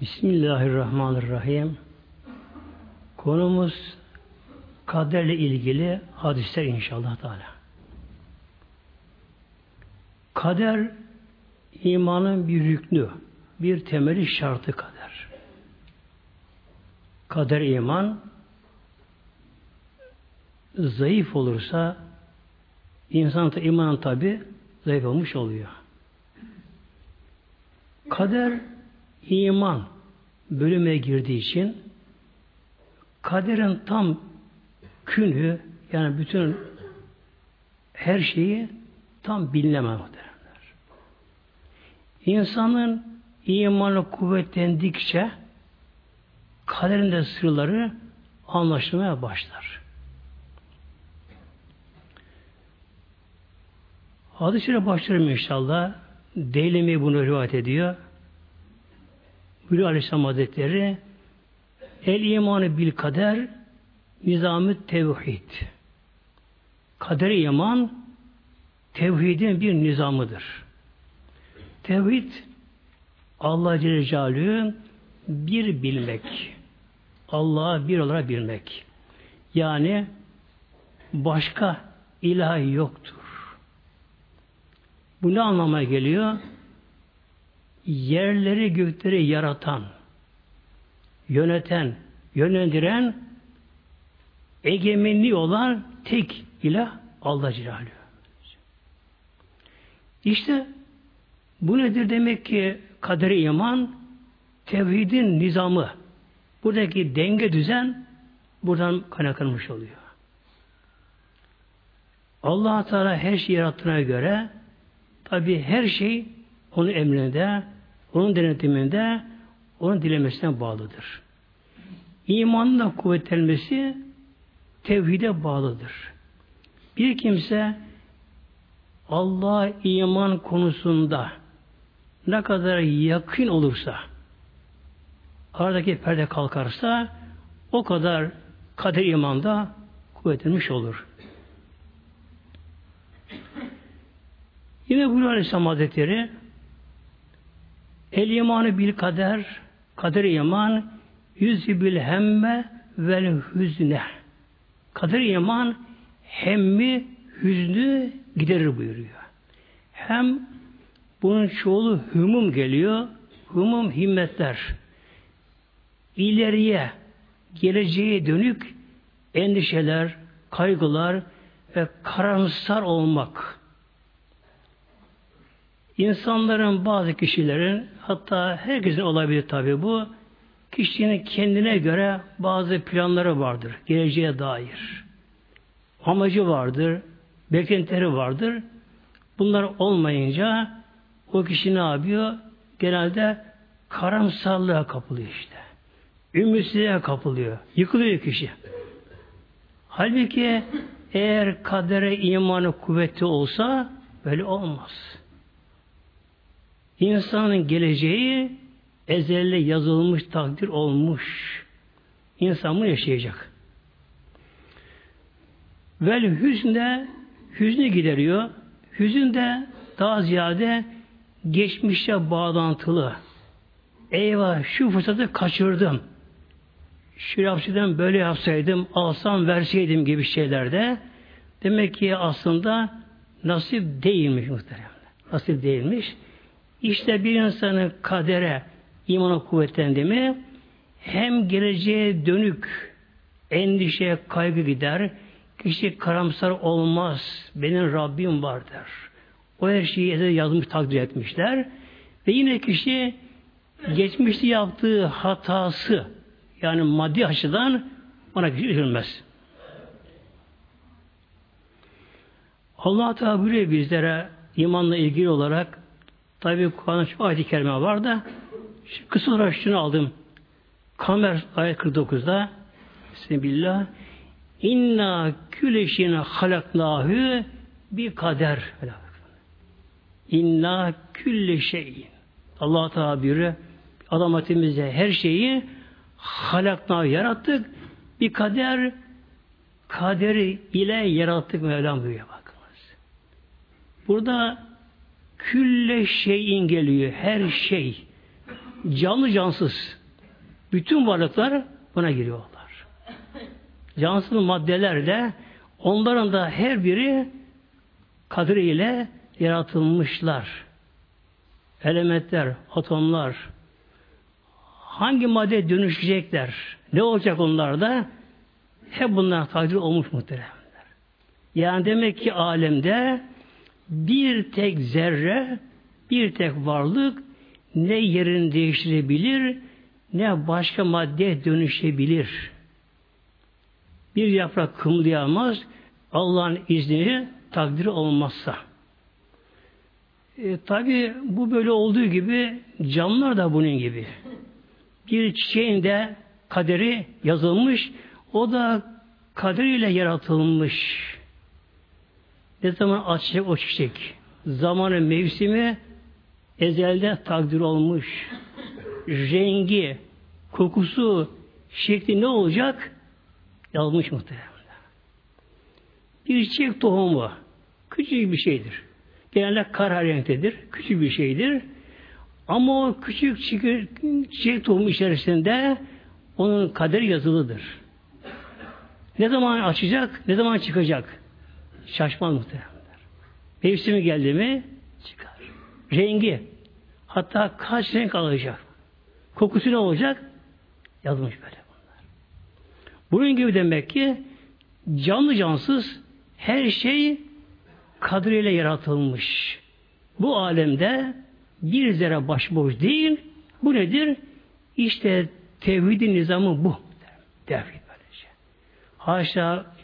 Bismillahirrahmanirrahim. Konumuz kaderle ilgili hadisler inşallah Teala. Kader imanın bir rüknü, bir temeli şartı kader. Kader iman zayıf olursa insan da imanın tabi zayıf olmuş oluyor. Kader iman bölüme girdiği için kaderin tam künhü yani bütün her şeyi tam bilinemez muhtemelenler. İnsanın imanı kuvvetlendikçe kaderin de sırları anlaşılmaya başlar. Hadis-i başlarım inşallah. Deylemi bunu rivayet ediyor. Hülü Aleyhisselam Hazretleri El imanı bil kader nizamı tevhid. Kader iman tevhidin bir nizamıdır. Tevhid Allah Celle Celaluhu bir bilmek. Allah'a bir olarak bilmek. Yani başka ilah yoktur. Bu ne anlamaya geliyor? Yerleri gökleri yaratan, yöneten, yönlendiren, egemenli olan tek ilah Allah Celaluhu. İşte bu nedir demek ki kaderi iman tevhidin nizamı. Buradaki denge düzen buradan kaynaklanmış oluyor. Allah Teala her şeyi yarattığına göre tabi her şey onun emrinde, onun denetiminde onun dilemesine bağlıdır. İmanın da kuvvetlenmesi tevhide bağlıdır. Bir kimse Allah iman konusunda ne kadar yakın olursa aradaki perde kalkarsa o kadar kader imanda kuvvetlenmiş olur. Yine bu Aleyhisselam Hazretleri El imanı bil kader, kader iman, yüzü bil hemme vel hüzne. Kader iman hemmi, hüznü giderir buyuruyor. Hem bunun çoğulu hümum geliyor. Hümum himmetler. İleriye, geleceğe dönük endişeler, kaygılar ve karamsar olmak. İnsanların bazı kişilerin hatta herkesin olabilir tabi bu kişinin kendine göre bazı planları vardır. Geleceğe dair. Amacı vardır. Beklentileri vardır. Bunlar olmayınca o kişi ne yapıyor? Genelde karamsarlığa kapılıyor işte. Ümitsizliğe kapılıyor. Yıkılıyor kişi. Halbuki eğer kadere imanı kuvvetli olsa böyle olmaz. İnsanın geleceği ezelde yazılmış, takdir olmuş. İnsan bunu yaşayacak. Vel hüzne hüznü gideriyor. Hüzün de daha ziyade geçmişe bağlantılı. Eyvah şu fırsatı kaçırdım. Şu yapsaydım böyle yapsaydım, alsam verseydim gibi şeylerde demek ki aslında nasip değilmiş muhteremler. Nasip değilmiş. İşte bir insanın kadere imana kuvvetlendi mi hem geleceğe dönük endişe, kaygı gider. Kişi karamsar olmaz. Benim Rabbim vardır. O her şeyi yazmış, takdir etmişler. Ve yine kişi geçmişte yaptığı hatası yani maddi açıdan ona kişi üzülmez. Allah Teala bizlere imanla ilgili olarak Tabi Kur'an'da çok ayet-i kerime var da kısa olarak şunu aldım. Kamer ayet 49'da Bismillah İnna küleşine halaknahü bir kader. İnna külle şeyin. Allah Teala buyuruyor. Adam atimize her şeyi halakna yarattık. Bir kader kaderi ile yarattık Mevlam buyuruyor bakınız. Burada külle şeyin geliyor. Her şey. canlı cansız bütün varlıklar buna giriyorlar. Cansız maddeler de onların da her biri kadriyle yaratılmışlar. Elementler, atomlar hangi madde dönüşecekler? Ne olacak onlarda? Hep bunlar takdir olmuş muhteremler. Yani demek ki alemde bir tek zerre, bir tek varlık ne yerini değiştirebilir, ne başka maddeye dönüşebilir. Bir yaprak kımıldayamaz, Allah'ın izni takdiri olmazsa. E, Tabi bu böyle olduğu gibi canlılar da bunun gibi. Bir çiçeğin de kaderi yazılmış, o da kaderiyle yaratılmış. Ne zaman açacak o çiçek? Zamanı, mevsimi ezelde takdir olmuş. Rengi, kokusu, şekli ne olacak? Yazmış muhtemelen. Bir çiçek tohumu küçük bir şeydir. Genelde kara renktedir. Küçük bir şeydir. Ama o küçük çiçek tohumu içerisinde onun kaderi yazılıdır. Ne zaman açacak, ne zaman çıkacak? Şaşmaz muhtemelen. Mevsimi geldi mi çıkar. Rengi. Hatta kaç renk alacak. Kokusu ne olacak? Yazılmış böyle bunlar. Bunun gibi demek ki canlı cansız her şey kadriyle yaratılmış. Bu alemde bir zerre başboş değil. Bu nedir? İşte tevhidin nizamı bu. Tevhid böylece. Haşa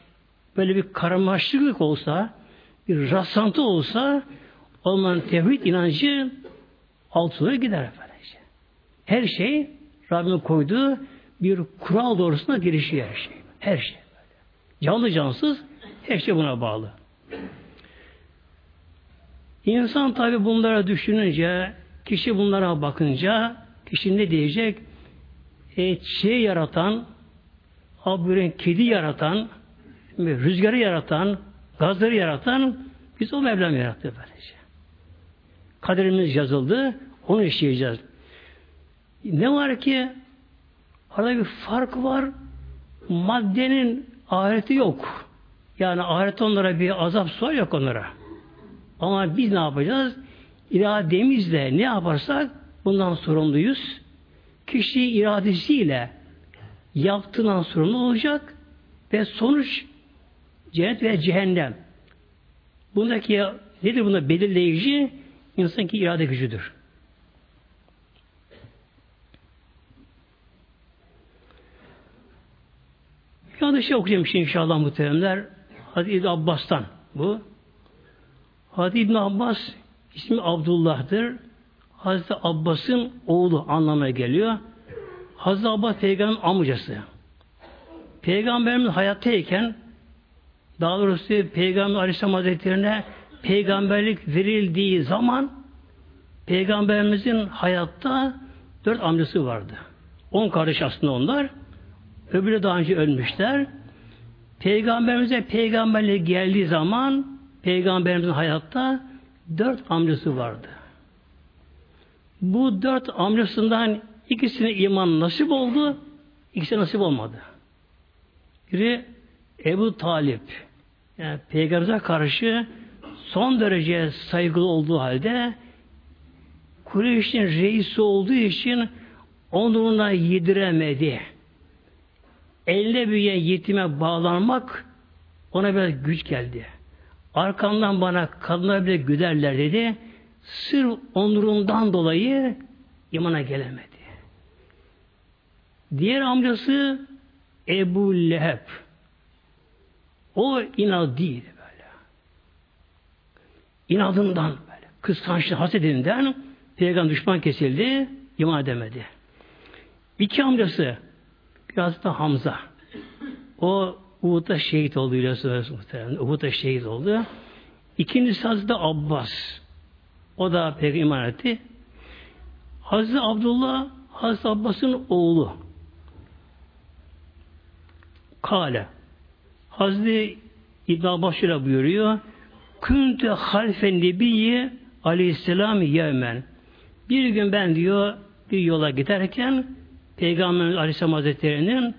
böyle bir karmaşıklık olsa, bir rastlantı olsa onların tevhid inancı altına gider efendim. Her şey Rabbim koyduğu bir kural doğrusuna girişiyor her şey. Her şey. Canlı cansız her şey buna bağlı. İnsan tabi bunlara düşününce, kişi bunlara bakınca, kişi ne diyecek? E, şey yaratan, abüren kedi yaratan, rüzgarı yaratan, gazları yaratan, biz o Mevlam yarattı böylece. Kaderimiz yazıldı, onu işleyeceğiz. Ne var ki arada bir fark var. Maddenin ahireti yok. Yani ahiret onlara bir azap sor yok onlara. Ama biz ne yapacağız? İrademizle ne yaparsak bundan sorumluyuz. Kişi iradesiyle yaptığından sorumlu olacak ve sonuç cennet ve cehennem. Bundaki nedir bunda belirleyici? İnsan ki irade gücüdür. Bir adı şey okuyacağım şimdi inşallah muhteremler. Hadi İbn Abbas'tan bu. Hadi İbn Abbas ismi Abdullah'dır. Hazreti Abbas'ın oğlu anlamına geliyor. Hazreti Abbas peygamberin amcası. Peygamberimiz hayattayken daha doğrusu Peygamber Aleyhisselam Hazretleri'ne peygamberlik verildiği zaman Peygamberimizin hayatta dört amcası vardı. On kardeş aslında onlar. Öbürü daha önce ölmüşler. Peygamberimize peygamberlik geldiği zaman peygamberimizin hayatta dört amcası vardı. Bu dört amcasından ikisine iman nasip oldu, ikisi nasip olmadı. Biri Ebu Talip. Yani peygamberimize karşı son derece saygılı olduğu halde Kureyş'in reisi olduğu için onunla yediremedi. Elle büyüyen yetime bağlanmak ona biraz güç geldi. Arkamdan bana kadınlar bile güderler dedi. Sırf onurundan dolayı imana gelemedi. Diğer amcası Ebu Leheb. O inat değil böyle. İnadından böyle. Kıskançlığı hasedinden peygamber düşman kesildi, iman edemedi. İki amcası biraz da Hamza. O Uhud'da şehit oldu biliyorsunuz muhtemelen. Uhud'da şehit oldu. İkincisi Hazreti Abbas. O da pek iman etti. Hazreti Abdullah Hazreti Abbas'ın oğlu. Kale. Hazreti İbn Abbas şöyle buyuruyor. Küntü halfen nebiyyi aleyhisselam yevmen. Bir gün ben diyor bir yola giderken Peygamber Aleyhisselam Hazretleri'nin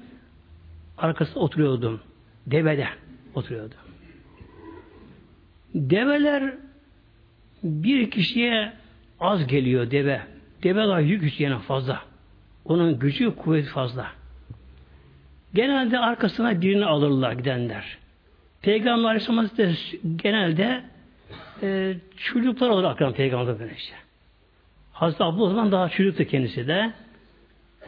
arkasında oturuyordum. Devede oturuyordum. Develer bir kişiye az geliyor deve. Deve daha yük üstüne fazla. Onun gücü kuvveti fazla. Genelde arkasına birini alırlar gidenler. Peygamber Aleyhisselam Hazretleri genelde e, çocuklar olur akran peygamber böyle işte. Hazreti Abdullah zaman daha çocuktu kendisi de.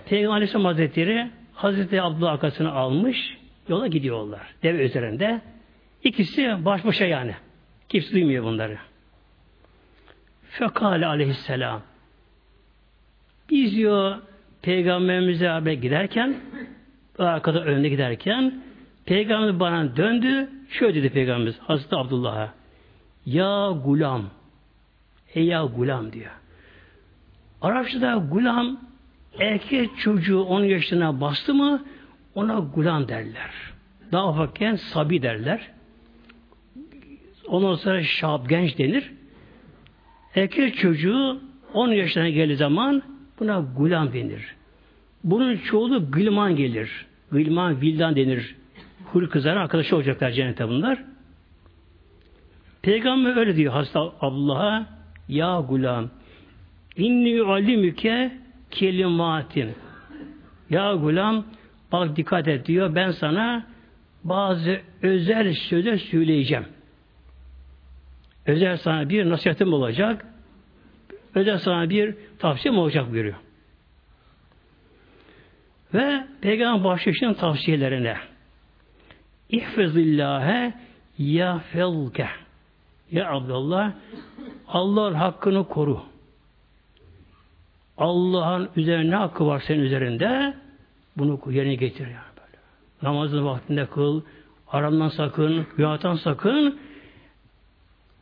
Peygamber Aleyhisselam Hazretleri Hazreti Abdullah arkasını almış yola gidiyorlar. Deve üzerinde. İkisi baş başa yani. Kimse duymuyor bunları. Fekale aleyhisselam biz diyor Peygamberimize beraber giderken arkada önde giderken Peygamber bana döndü şöyle dedi Peygamberimiz Hazreti Abdullah'a Ya gulam Ey ya gulam diyor. Arapçada gulam erkek çocuğu 10 yaşına bastı mı ona gulam derler. Daha ufakken sabi derler. Ondan sonra şab genç denir. Erkek çocuğu 10 yaşına geldiği zaman buna gulam denir. Bunun çoğulu gılman gelir. Gılman, vildan denir. Hur kızlar arkadaşı olacaklar cennete bunlar. Peygamber öyle diyor hasta Allah'a ya gulam inni alimüke kelimatin ya gulam bak dikkat et diyor ben sana bazı özel sözler söyleyeceğim. Özel sana bir nasihatim olacak. Özel sana bir tavsiyem olacak buyuruyor. Ve Peygamber başlıyor tavsiyelerine. İhfezillâhe ya felke. Ya Abdullah Allah'ın hakkını koru. Allah'ın üzerine hakkı var senin üzerinde. Bunu yerine getir yani böyle. Namazın vaktinde kıl, aramdan sakın, günahtan sakın.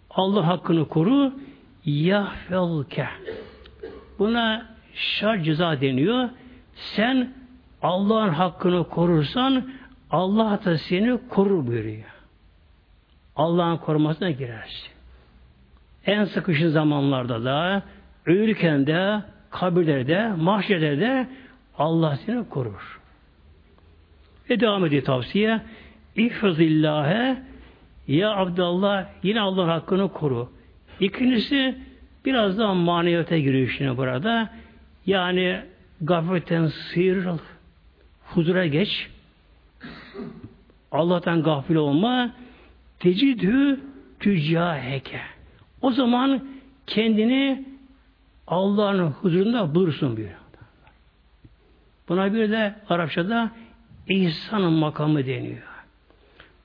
Allah hakkını koru. Yahfelke. Buna şar ceza deniyor. Sen Allah'ın hakkını korursan Allah da seni korur buyuruyor. Allah'ın korumasına girersin. En sıkışın zamanlarda da ölürken de kabirlerde, mahşerde de Allah seni korur. Ve devam ediyor tavsiye. İhfazillâhe ya Abdallah yine Allah'ın hakkını koru. İkincisi biraz daha maneviyata giriyor şimdi burada. Yani gafletten sıyrıl, huzura geç. Allah'tan gafil olma. Tecidü tüccaheke. O zaman kendini Allah'ın huzurunda bulursun diyor. Buna bir de Arapçada ihsanın makamı deniyor.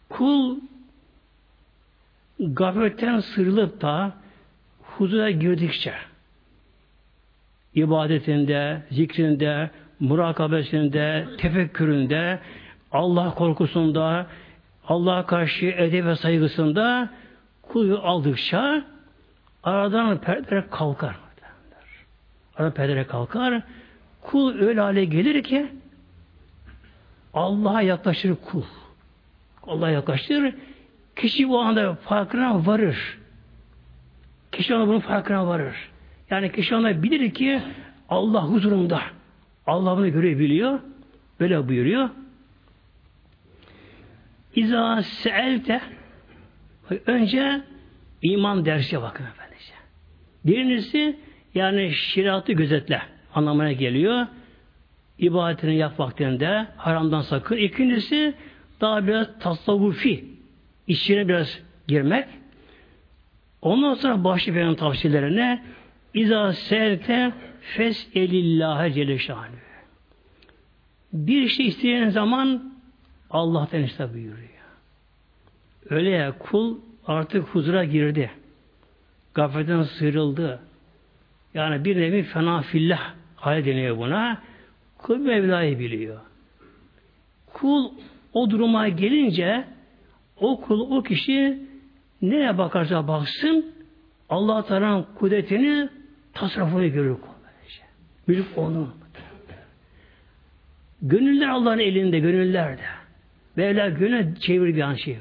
Kul gafletten sıyrılıp da huzura girdikçe ibadetinde, zikrinde, murakabesinde, tefekküründe, Allah korkusunda, Allah'a karşı edep ve saygısında kulu aldıkça aradan perdeler kalkar. Aradan perdeler kalkar. Kul öyle hale gelir ki Allah'a yaklaşır kul. Allah'a yaklaşır. Kişi bu anda farkına varır. Kişi ona bunun farkına varır. Yani kişi ona bilir ki Allah huzurunda. Allah bunu görebiliyor. Böyle buyuruyor. İza seelte önce iman dersi bakın efendice. Birincisi yani şiratı gözetle anlamına geliyor. İbadetini yap vaktinde haramdan sakın. İkincisi daha biraz tasavvufi içine biraz girmek. Ondan sonra başlı benim tavsiyelerine İza selte fes elillâhe celle Bir şey isteyen zaman Allah'tan iste buyuruyor. Öyle ya kul artık huzura girdi. Gafletten sıyrıldı. Yani bir nevi fena fillah hale deniyor buna. Kul Mevla'yı biliyor. Kul o duruma gelince o kul, o kişi nereye bakarsa baksın Allah Teala'nın kudretini tasarrufunu görür kul. Mülk onun. Gönüller Allah'ın elinde, gönüller de. Mevla gönül çevir bir an şey.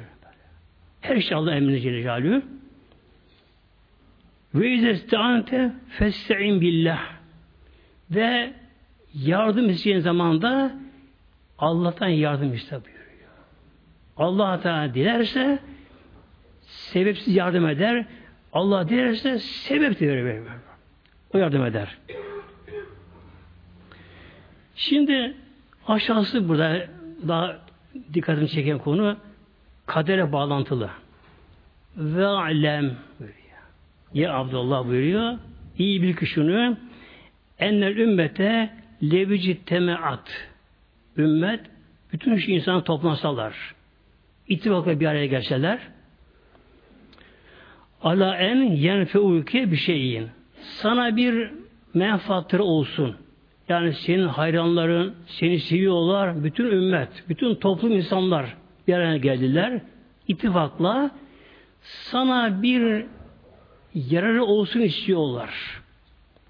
Her şey Allah emrine Celle Celaluhu. Ve izestante feste'in billah. Ve yardım isteyeceğin zamanda Allah'tan yardım iste buyuruyor. Allah Teala dilerse sebepsiz yardım eder. Allah dilerse sebep verir. O yardım eder. Şimdi aşağısı burada daha dikkatimi çeken konu kadere bağlantılı. Ve alem. Ya Abdullah buyuruyor. İyi bil ki şunu ennel ümmete levici temeat ümmet bütün şu insan toplansalar ittifakla bir araya gelseler ala en yenfeuke bir şeyin sana bir menfaatleri olsun. Yani senin hayranların, seni seviyorlar, bütün ümmet, bütün toplum insanlar bir araya geldiler. ittifakla sana bir yararı olsun istiyorlar.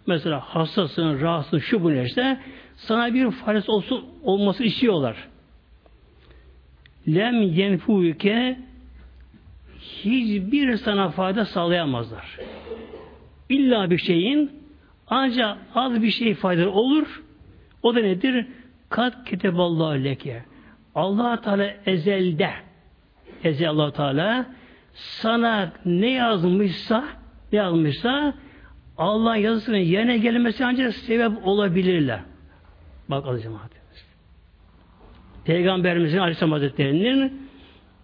Mesela hastasın, rahatsın, şu bu neyse sana bir faydası olsun olması istiyorlar. Lem yenfuke hiçbir sana fayda sağlayamazlar. İlla bir şeyin ancak az bir şey faydalı olur. O da nedir? Kat kiteballahu leke. allah Teala ezelde ezel allah Teala sana ne yazmışsa ne yazmışsa Allah yazısının yerine gelmesi ancak sebep olabilirler. Bak aziz cemaatimiz. Peygamberimizin Aleyhisselam Hazretleri'nin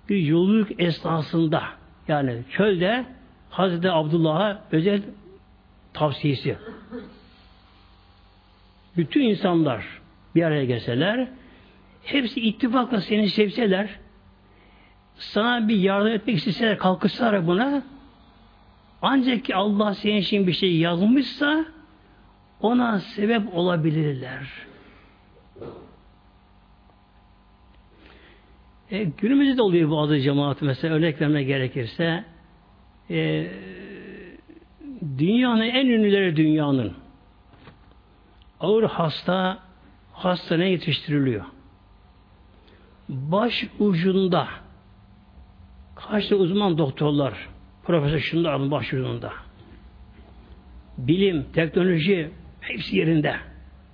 bir yolculuk esnasında yani çölde Hazreti Abdullah'a özel tavsiyesi. Bütün insanlar bir araya gelseler hepsi ittifakla seni sevseler sana bir yardım etmek isteseler kalkışsalar buna ancak ki Allah senin için bir şey yazmışsa ona sebep olabilirler. E, günümüzde de oluyor bazı cemaat mesela örnek vermek gerekirse e, dünyanın en ünlüleri dünyanın ağır hasta hastaneye yetiştiriliyor. Baş ucunda kaç uzman doktorlar profesör şunda alın baş ucunda bilim, teknoloji hepsi yerinde.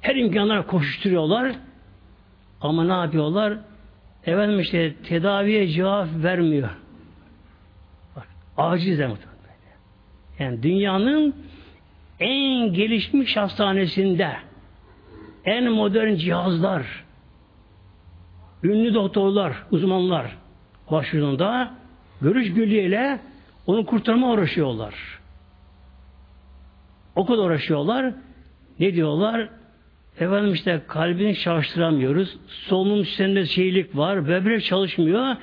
Her imkanlara koşuşturuyorlar. Ama ne yapıyorlar? Efendim işte tedaviye cevap vermiyor. Bak, acizler muhtemelen. Yani dünyanın en gelişmiş hastanesinde en modern cihazlar ünlü doktorlar, uzmanlar başvurduğunda görüş birliğiyle onu kurtarma uğraşıyorlar. O kadar uğraşıyorlar. Ne diyorlar? Efendim işte kalbini çalıştıramıyoruz. Solunum sisteminde şeylik var. Böbrek çalışmıyor.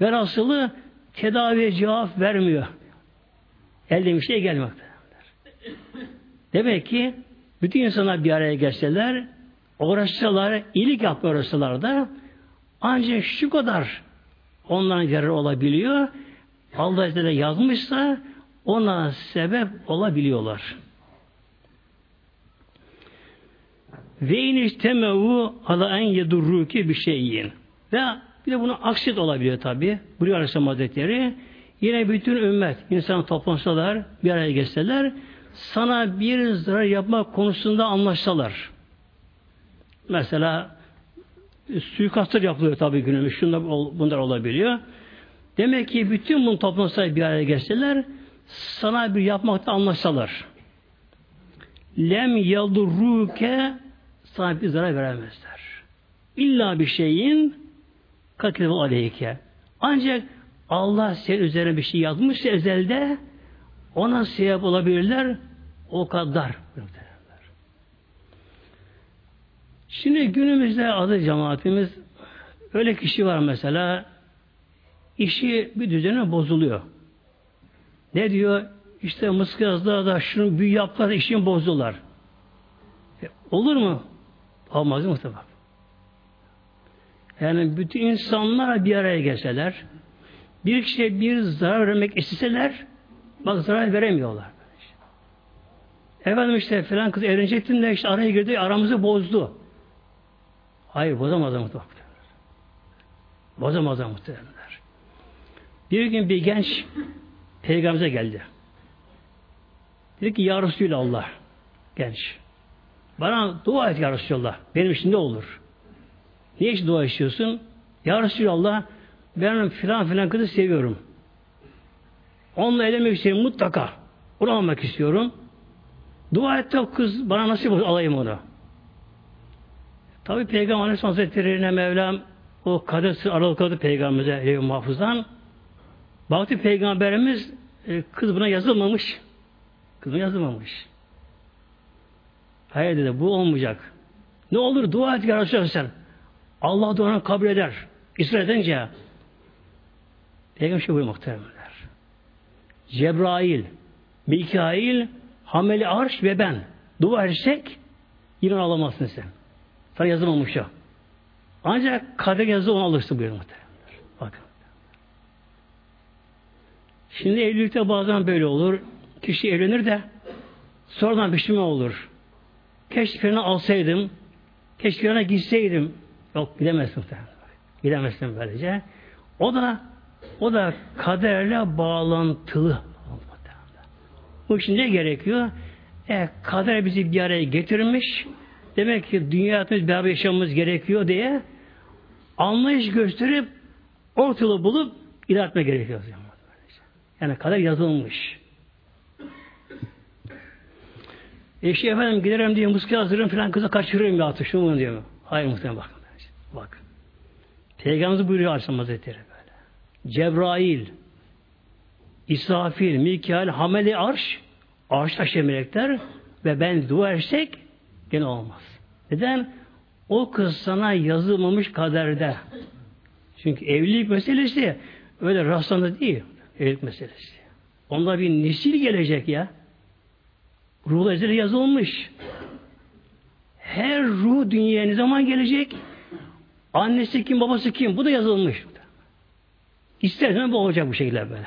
Ve asılı tedaviye cevap vermiyor. Elde bir şey gelmekte. Demek ki bütün insanlar bir araya gelseler, uğraşsalar, iyilik yapma uğraşsalar da ancak şu kadar onların yararı olabiliyor. Allah Azze yazmışsa ona sebep olabiliyorlar. Ve in istemevu ala en yedurruki bir şeyin. Ve bir de bunu aksit olabiliyor tabi. Buyuruyor Aleyhisselam Hazretleri. Yine bütün ümmet, insan toplansalar, bir araya gelseler, sana bir zarar yapmak konusunda anlaşsalar. Mesela suikastır yapılıyor tabi günümüz. Şunlar, bunlar olabiliyor. Demek ki bütün bunu toplansalar bir araya gelseler, sana bir yapmakta anlaşsalar. Lem yadurruke sana bir zarar veremezler. İlla bir şeyin kakilü aleyke. Ancak Allah senin üzerine bir şey yazmışsa ezelde ona sebep olabilirler o kadar. Şimdi günümüzde adı cemaatimiz öyle kişi var mesela işi bir düzene bozuluyor. Ne diyor? İşte Mıskaz'da da şunu büyü yaptılar, işini bozdular. E, olur mu? Olmaz muhtemelen. Yani bütün insanlar bir araya gelseler, bir kişiye bir zarar vermek isteseler, bak zarar veremiyorlar. Efendim işte falan kız evlenecektin de işte araya girdi, aramızı bozdu. Hayır, bozamaz muhtemelen. Bozamaz muhtemelenler. Bir gün bir genç peygamberimize geldi. Dedi ki Ya Resulallah genç. Bana dua et ya Resulallah. Benim için ne olur? Niye için dua istiyorsun? Ya Resulallah ben filan filan kızı seviyorum. Onunla evlenmek istiyorum mutlaka. Onu almak istiyorum. Dua et o kız bana nasip alayım onu. Tabi Peygamber Aleyhisselam Hazretleri'ne Mevlam o kader aralıkladı Peygamber'e Levh Mahfuz'dan. Baktı Peygamberimiz e, kız buna yazılmamış. Kız buna yazılmamış. Hayır dedi bu olmayacak. Ne olur dua et ya Resulallah sen. Allah duanı kabul eder. İsra edince Peygamber şey buyuruyor muhteremler. Cebrail, Mikail, Hameli Arş ve ben dua etsek yine alamazsın sen. Sana yazılmamış o. Ancak kader yazı onu alırsın buyuruyor muhteremler. Bakın. Şimdi evlilikte bazen böyle olur. Kişi evlenir de sonradan pişman olur. Keşke filanı alsaydım. Keşke filanı gitseydim. Yok gidemezsin muhtemelen. Gidemezsin böylece. O da o da kaderle bağlantılı. Bu için ne gerekiyor? E, kader bizi bir araya getirmiş. Demek ki dünya hayatımız beraber yaşamamız gerekiyor diye anlayış gösterip ortalığı bulup ilerletme gerekiyor. Yani kader yazılmış. Eşi efendim giderim diye muske hazırım falan kıza kaçırırım ya atı şunu diyor. Hayır muhtemelen bakın. Bak. Peygamberimiz buyuruyor Aleyhisselam Hazretleri. Cebrail, İsrafil, Mikail, Hameli Arş, Arş taşı melekler ve ben dua etsek gene olmaz. Neden? O kız sana yazılmamış kaderde. Çünkü evlilik meselesi öyle rastlandı değil. Evlilik meselesi. Onda bir nesil gelecek ya. Ruhla ezeli yazılmış. Her ruh dünyaya ne zaman gelecek? Annesi kim, babası kim? Bu da yazılmış. İstersen bu olacak bu şekilde böyle.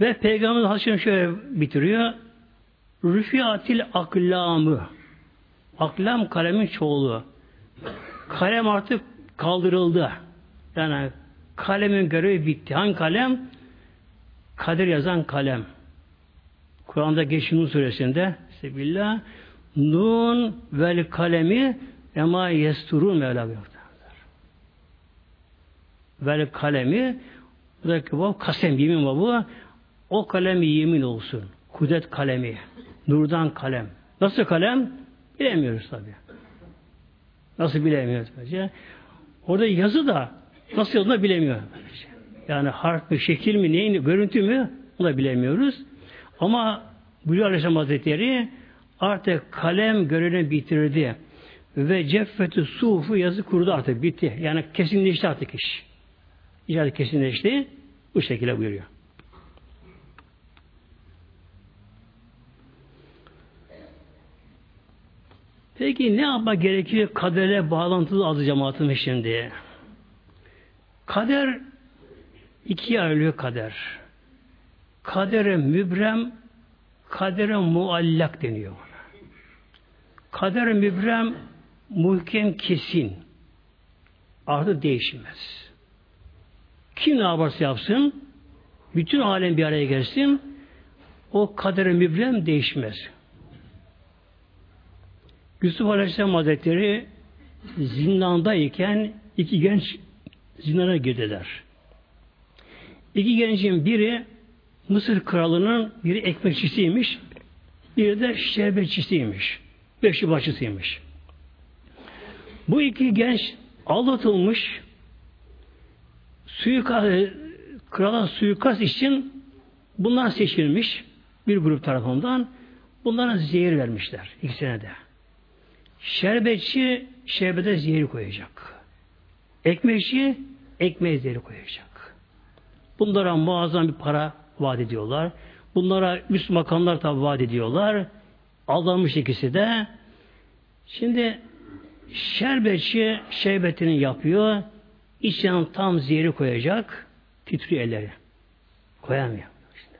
Ve Peygamber Haşim şöyle bitiriyor. Rüfiatil aklamı. Aklam kalemin çoğulu. Kalem artık kaldırıldı. Yani kalemin görevi bitti. Hangi kalem? Kadir yazan kalem. Kur'an'da geçin suresinde Sebillah Nun vel kalemi ema yesturun Mevla buyuruyor. Vel kalemi buradaki bu kasem yemin bu o kalem yemin olsun. Kudret kalemi. Nurdan kalem. Nasıl kalem? Bilemiyoruz tabi. Nasıl bilemiyoruz böylece. Orada yazı da nasıl yazıldığını bilemiyor. Böylece. Yani harf mi, şekil mi, neyin, görüntü mü onu da bilemiyoruz. Ama Bülü Aleyhisselam Hazretleri artık kalem görevini bitirdi. Ve ceffetü sufu yazı kurdu artık bitti. Yani kesinleşti artık iş. Artık kesinleşti. Bu şekilde buyuruyor. Peki ne yapma gerekiyor kadere bağlantılı azı cemaatimiz şimdi? Kader ikiye ayrılıyor kader. Kadere mübrem, kadere muallak deniyor. Kader mübrem muhkem kesin. Artık değişmez. Kim ne yaparsa yapsın, bütün alem bir araya gelsin, o kader mübrem değişmez. Yusuf Aleyhisselam Hazretleri zindandayken iki genç zindana girdiler. İki gencin biri Mısır kralının biri ekmekçisiymiş, biri de şerbetçisiymiş. Beşi başısıymış. Bu iki genç aldatılmış suikast, krala suikast için bunlar seçilmiş bir grup tarafından. Bunlara zehir vermişler ikisine de. Şerbetçi şerbete zehir koyacak. Ekmekçi ekmeğe zehir koyacak. Bunlara muazzam bir para vaat ediyorlar. Bunlara üst makamlar tabi vaat ediyorlar. Aldanmış ikisi de. Şimdi şerbetçi şerbetini yapıyor. İçine tam zehri koyacak. Titriyor elleri. Koyamıyor. Şimdi.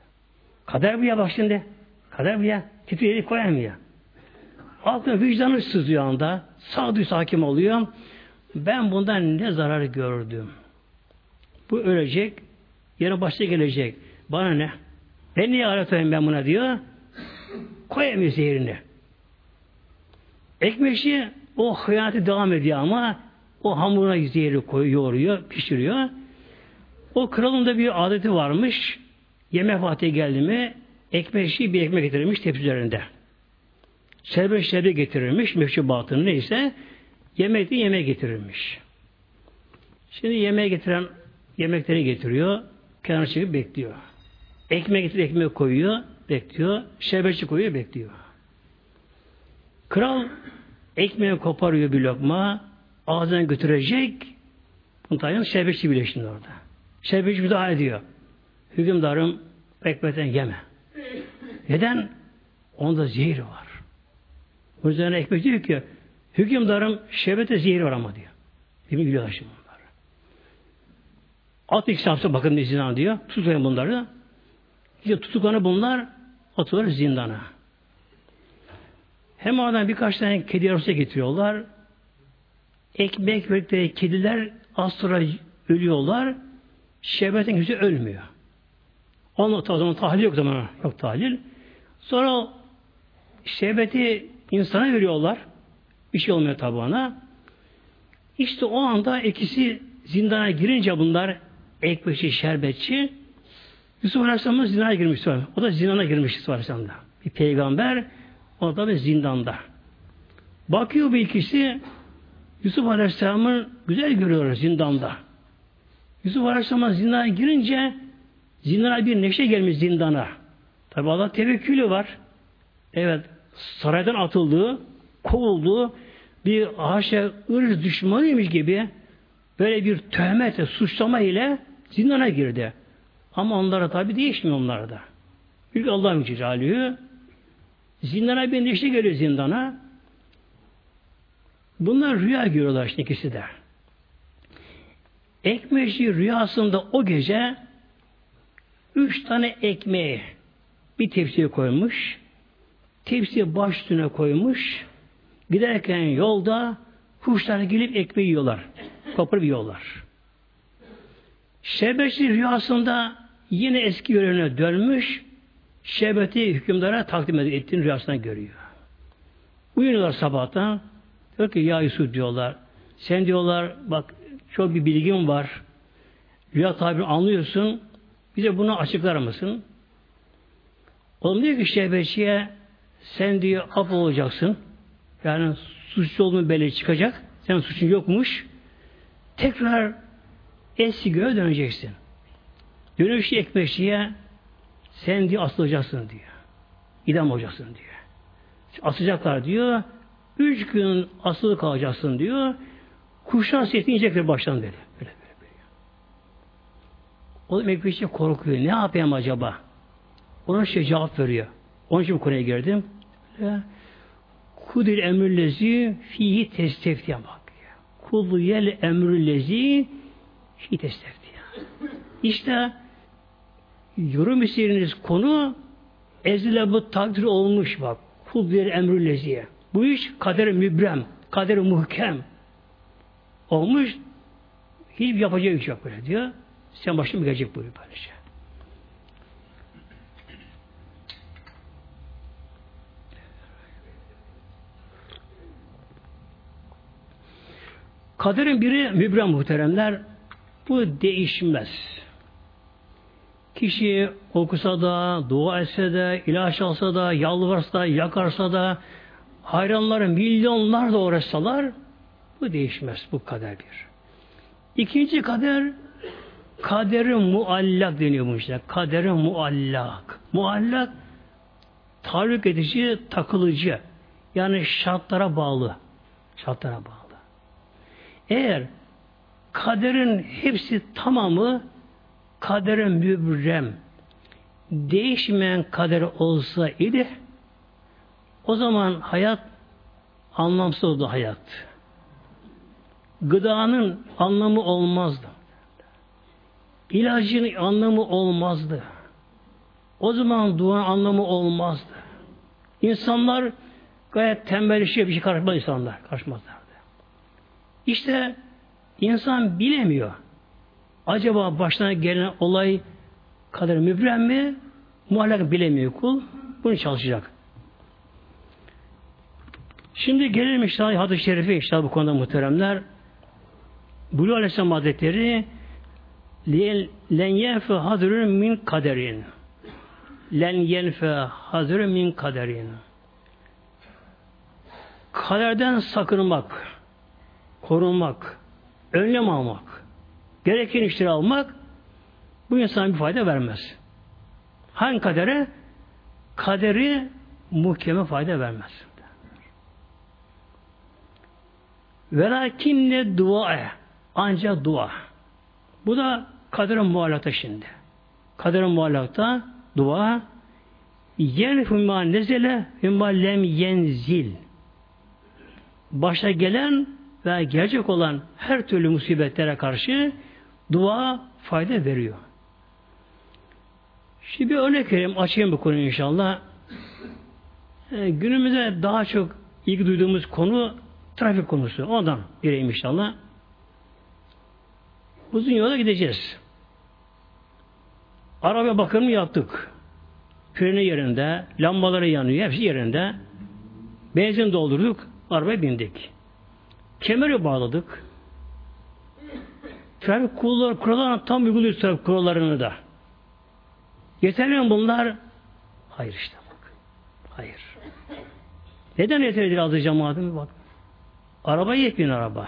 Kader bu ya bak şimdi. Kader bu ya. Titriyor eli koyamıyor. Aklına vicdanı sızıyor anda. Sağduyu hakim oluyor. Ben bundan ne zarar gördüm? Bu ölecek. Yarın başta gelecek. Bana ne? Ben niye aratayım ben buna diyor. Koyamıyor zehrini. Ekmeşi o hıyaneti devam ediyor ama o hamuruna zehri koyuyor, yoğuruyor, pişiriyor. O kralın da bir adeti varmış. Yemek vakti geldi mi ekmeşi bir ekmek getirilmiş tepsi üzerinde. Serbest şerbet getirilmiş, meşrubatını neyse yemek de yemeğe getirilmiş. Şimdi yemeğe getiren yemekleri getiriyor, kenara çekip bekliyor. Ekmek getirip ekmeği koyuyor, bekliyor. Şerbetçi koyuyor, bekliyor. Kral ekmeği koparıyor bir lokma, ağzına götürecek. Bunu tayin şerbetçi bile şimdi orada. Şerbetçi müdahale ediyor. Hükümdarım ekmekten yeme. Neden? Onda zehir var. O yüzden ekmek diyor ki hükümdarım şerbete zehir var ama diyor. Değil mi? Biliyorlar şimdi bunlar. At ikisi hapse bakın zindan diyor. Tutmayın bunları. İşte tutuklanı bunlar atılır zindana. Hem oradan birkaç tane kedi yavrusu getiriyorlar. Ekmek verdikleri kediler az sonra ölüyorlar. Şerbetin yüzü ölmüyor. Onun o zaman tahlil yok zaman yok tahlil. Sonra şerbeti insana veriyorlar. Bir şey olmuyor tabi ona. İşte o anda ikisi zindana girince bunlar ekmekçi, şerbetçi Yusuf Aleyhisselam'ın zindana girmiş. O da zindana girmiş Yusuf Aleyhisselam'da. Bir peygamber o da bir zindanda. Bakıyor bir ikisi Yusuf Aleyhisselam'ı güzel görüyor zindanda. Yusuf Aleyhisselam'a zindana girince zindana bir neşe gelmiş zindana. Tabi Allah tevekkülü var. Evet saraydan atıldığı, kovulduğu bir haşa ırz düşmanıymış gibi böyle bir töhmete, suçlama ile zindana girdi. Ama onlara tabi değişmiyor onlara da. Çünkü Allah'ın Celaluhu zindana bir neşe geliyor zindana. Bunlar rüya görüyorlar işte ikisi de. Ekmeşi rüyasında o gece üç tane ekmeği bir tepsiye koymuş. Tepsiye baş üstüne koymuş. Giderken yolda kuşlar gelip ekmeği yiyorlar. Koparıp yiyorlar. Şerbetçi rüyasında yine eski yöreline dönmüş. Şerbeti hükümdara takdim ettiğini rüyasında görüyor. Uyanıyorlar sabahtan. Diyor ki ya Yusuf diyorlar. Sen diyorlar bak çok bir bilgin var. Rüya tabiri anlıyorsun. Bize bunu açıklar mısın? Oğlum diyor ki şerbetçiye sen diyor af olacaksın. Yani suçlu olduğunu belli çıkacak. Sen suçun yokmuş. Tekrar eski göğe döneceksin. Dönüşü ekmeşiye sen diyor asılacaksın diyor. İdam olacaksın diyor. Asacaklar diyor. Üç gün asılı kalacaksın diyor. Kuşlar sesini yiyecekler baştan dedi. Böyle böyle böyle. O da ekmeşiye korkuyor. Ne yapayım acaba? Ona şey cevap veriyor. Onun için konuya girdim. Kudil emrüllezi fihi testeftiye bak. Kullu yel emrüllezi fihi testeftiye. İşte yorum istediğiniz konu ezile bu takdir olmuş bak. Bir emrülleziye. Bu iş kader mübrem, kader muhkem olmuş. Hiçbir yapacağı iş yok böyle diyor. Sen başına gelecek buyuruyor böylece. Kaderin biri mübrem muhteremler. Bu değişmez. Kişi okusa da, dua etse de, ilaç alsa da, yalvarsa da, yakarsa da, hayranları milyonlar da uğraşsalar, bu değişmez. Bu kader bir. İkinci kader, kaderi muallak deniyor bu işte. Kaderi muallak. Muallak, tahrik edici, takılıcı. Yani şartlara bağlı. Şartlara bağlı. Eğer kaderin hepsi tamamı kaderin mübrem değişmeyen kader olsa idi o zaman hayat anlamsız oldu hayat. Gıdanın anlamı olmazdı. İlacın anlamı olmazdı. O zaman duanın anlamı olmazdı. İnsanlar gayet tembel işe bir şey karışmaz insanlar. Karışmazlardı. İşte insan bilemiyor. Acaba başına gelen olay kader mübrem mi? Muallak bilemiyor kul. Bunu çalışacak. Şimdi gelelim işte hadis-i şerife işte bu konuda muhteremler. Bulu Aleyhisselam Hazretleri len yenfe hadrun min kaderin len yenfe hadrun min kaderin kaderden sakınmak korunmak önlem almak gereken işleri almak bu insana bir fayda vermez. Hangi kadere? Kaderi muhkeme fayda vermez. Velakinne dua ancak dua. Bu da kaderin muallakta şimdi. Kaderin muallakta dua yen hümma nezele hümma lem yenzil. Başa gelen ve gelecek olan her türlü musibetlere karşı dua fayda veriyor. Şimdi bir örnek vereyim, açayım bu konuyu inşallah. Ee, günümüzde daha çok ilgi duyduğumuz konu trafik konusu. Ondan bireyim inşallah. Uzun yola gideceğiz. Araba bakımını yaptık. Freni yerinde, lambaları yanıyor, hepsi yerinde. Benzin doldurduk, arabaya bindik. Kemeri bağladık. Trafik kuralları, kurallarına tam uyguluyoruz trafik kurallarını da. Yeterli mi bunlar? Hayır işte bak. Hayır. Neden yeterli değil azı cemaatim? Bak. Araba yetmiyor araba.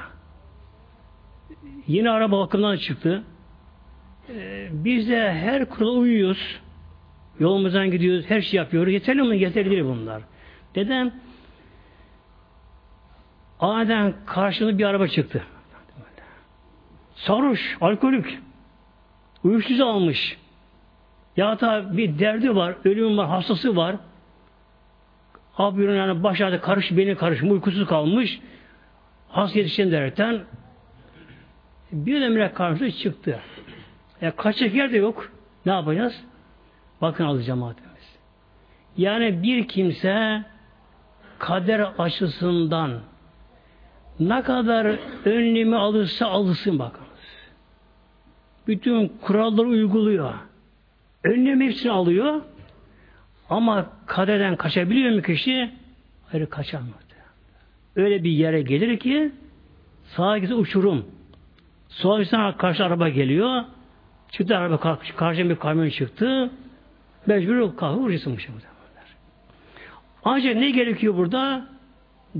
Yine araba bakımdan çıktı. Ee, biz de her kurala uyuyoruz. Yolumuzdan gidiyoruz, her şey yapıyoruz. Yeterli mi? Yeterli değil bunlar. Neden? Aniden karşında bir araba çıktı. Sarhoş, alkolik. Uyuşturucu almış. Ya da bir derdi var, ölüm var, hastası var. Abi yani başlarda karış, beni karış, uykusuz kalmış. Hasta yetişen derken bir emre karşı çıktı. Ya kaçacak yer de yok. Ne yapacağız? Bakın alı cemaatimiz. Yani bir kimse kader açısından ne kadar önlemi alırsa alırsın bakınız. Bütün kuralları uyguluyor. Önlem hepsini alıyor. Ama kaderden kaçabiliyor mu kişi? Hayır kaçamıyor. Öyle bir yere gelir ki sağa gitse uçurum. Sola gitse karşı araba geliyor. Çıktı araba karşı, karşı bir kamyon çıktı. Mecbur kalkıp vuracaksın bu şekilde. Ancak ne gerekiyor burada?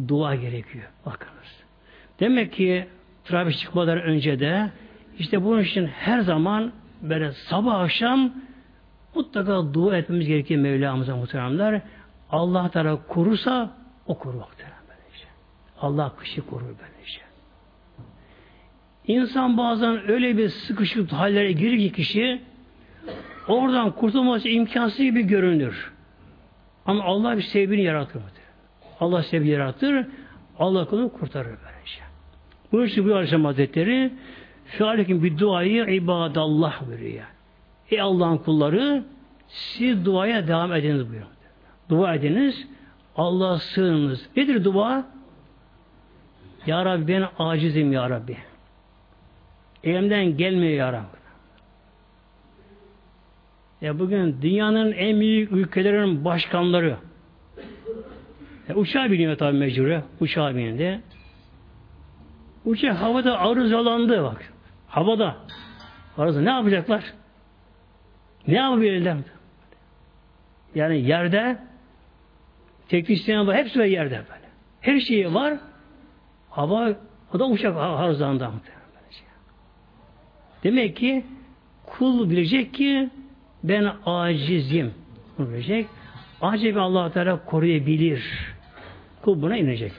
Dua gerekiyor. Bakınız. Demek ki trafik çıkmadan önce de işte bunun için her zaman böyle sabah akşam mutlaka dua etmemiz gerekiyor Mevlamıza muhteremler. Allah Teala korursa o böylece. Allah kışı korur böylece. İnsan bazen öyle bir sıkışık hallere girir ki kişi oradan kurtulması imkansız gibi görünür. Ama Allah bir sebebini yaratır. Allah sebebi yaratır. Allah kulunu kurtarır böylece. Bu için bu Aleyhisselam Hazretleri Fialekin bir duayı ibadallah buyuruyor. Ey Allah'ın kulları siz duaya devam ediniz buyuruyor. Dua ediniz. Allah'a sığınınız. Nedir dua? Ya Rabbi ben acizim Ya Rabbi. Elimden gelmiyor Ya Rabbi. Ya bugün dünyanın en büyük ülkelerinin başkanları ya uçağa biniyor tabi mecbur. Uçağa bindi. Uçak havada arızalandı bak. Havada. Arıza ne yapacaklar? Ne yapabilirler? Yani yerde teknisyen var. Hepsi var yerde böyle. Her şeyi var. Hava o da uçak arızalandı. Demek ki kul bilecek ki ben acizim. Bunu bilecek. Acaba allah Teala koruyabilir. Kul buna inecek.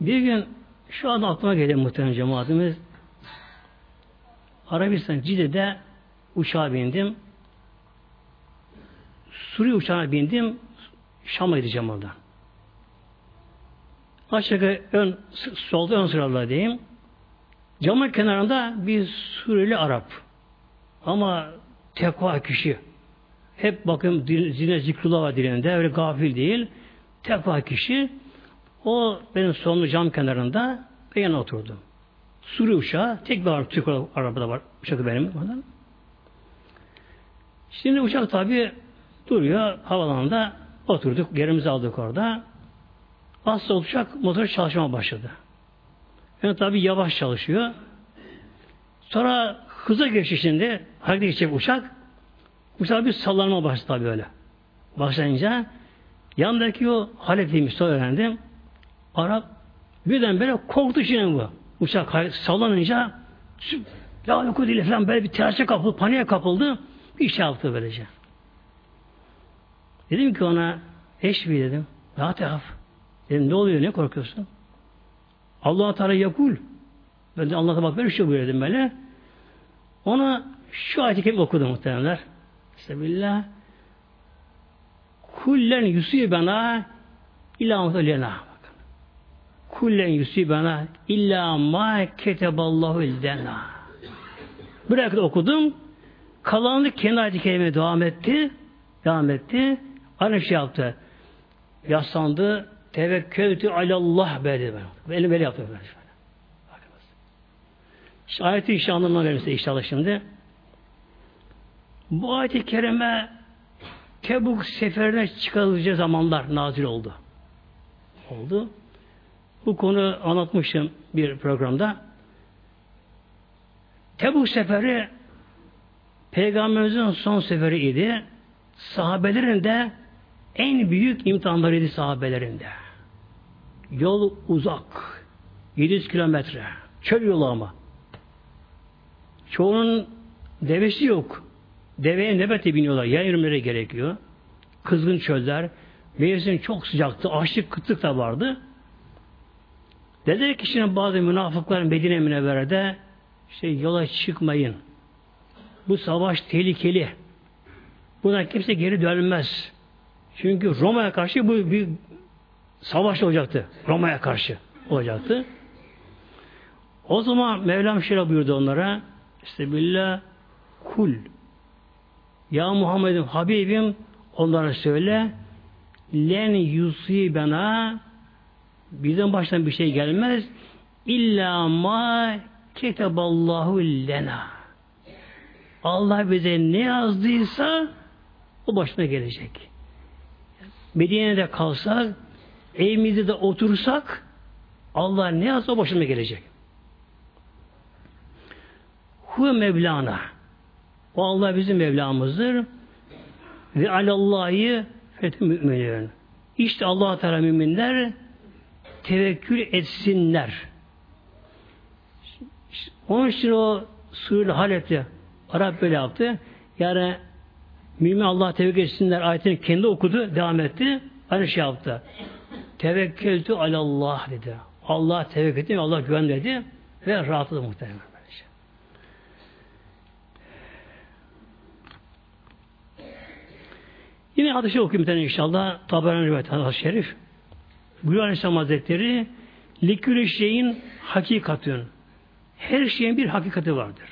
Bir gün şu anda aklıma geliyor muhtemelen cemaatimiz. Arabistan Cide'de uçağa bindim. Suriye uçağına bindim. Şam'a gideceğim orada. Aşağı ön, solda ön sıralarda diyeyim. Camın kenarında bir Suriyeli Arap. Ama tekva kişi. Hep bakın zine zikrullah var dilinde. Öyle gafil değil. Tekva kişi. O benim solumda cam kenarında ben yana oturdum. Suriye uçağı, tek bir Türk arabada var, uçakı benim. Oradan. Şimdi uçak tabi duruyor havalanında oturduk yerimizi aldık orada. Asla uçak motor çalışmaya başladı. Yani tabi yavaş çalışıyor. Sonra hıza geçti şimdi. Hareket geçecek uçak. Uçak bir sallanma başladı tabi öyle. Başlayınca yandaki o Halep'liymiş sonra öğrendim. Arap birden böyle korktu şimdi bu. Uçak sallanınca la yok değil falan böyle bir telaşa kapıldı, paniğe kapıldı. Bir şey yaptı böylece. Dedim ki ona eşvi dedim. La tehaf. Dedim ne oluyor ne korkuyorsun? Allah Teala yakul. Ben de Allah'a bak böyle şey buyur dedim böyle. Ona şu ayeti okudum muhtemelenler. Bismillah. Kullen yusibena illa mutlena. Kullen yusibena illa ma keteballahu illena. Bırakın okudum. Kalanını kendi ayet-i kerimeye devam etti. Devam etti. Aynı şey yaptı. Yaslandı. Tevekkültü alallah böyle. Elim böyle yaptı. Böyle. Ayeti işte anlamına verirse inşallah şimdi. Bu ayet-i kerime Tebuk seferine çıkarılacağı zamanlar nazil oldu. Oldu. Bu konu anlatmıştım bir programda. Tebuk seferi Peygamberimizin son seferi idi. Sahabelerin de en büyük imtihanlarıydı sahabelerinde. Yol uzak. 700 kilometre. Çöl yolu ama. Çoğunun devesi yok. Deveye nebete biniyorlar. Yay yürümeleri gerekiyor. Kızgın çöller. Mevsim çok sıcaktı. Açlık, kıtlık da vardı. Dediler ki şimdi bazı münafıklar Medine Münevvere'de işte yola çıkmayın. Bu savaş tehlikeli. Buna kimse geri dönmez. Çünkü Roma'ya karşı bu bir savaş olacaktı. Roma'ya karşı olacaktı. O zaman Mevlam şöyle buyurdu onlara. İşte kul ya Muhammed'im Habibim onlara söyle len yusibena bizden baştan bir şey gelmez illa ma keteballahu lena Allah bize ne yazdıysa o başına gelecek. Medine'de kalsak evimizde de otursak Allah ne yazsa o başına gelecek. Hu Mevlana o Allah bizim Mevlamızdır. Ve alallahi fetih müminlerin. İşte Allah Teala müminler tevekkül etsinler. Onun için o suyul halette Arap böyle yaptı. Yani mümin Allah tevekkül etsinler ayetini kendi okudu, devam etti. Aynı şey yaptı. Tevekkültü alallah dedi. Allah tevekkül etti, Allah güven dedi ve rahatladı muhtemelen. Yine hadisi okuyayım bir inşallah. Taberani rivayet hadis şerif. Buyuruyor Aleyhisselam Hazretleri likülü şeyin hakikatın. Her şeyin bir hakikati vardır.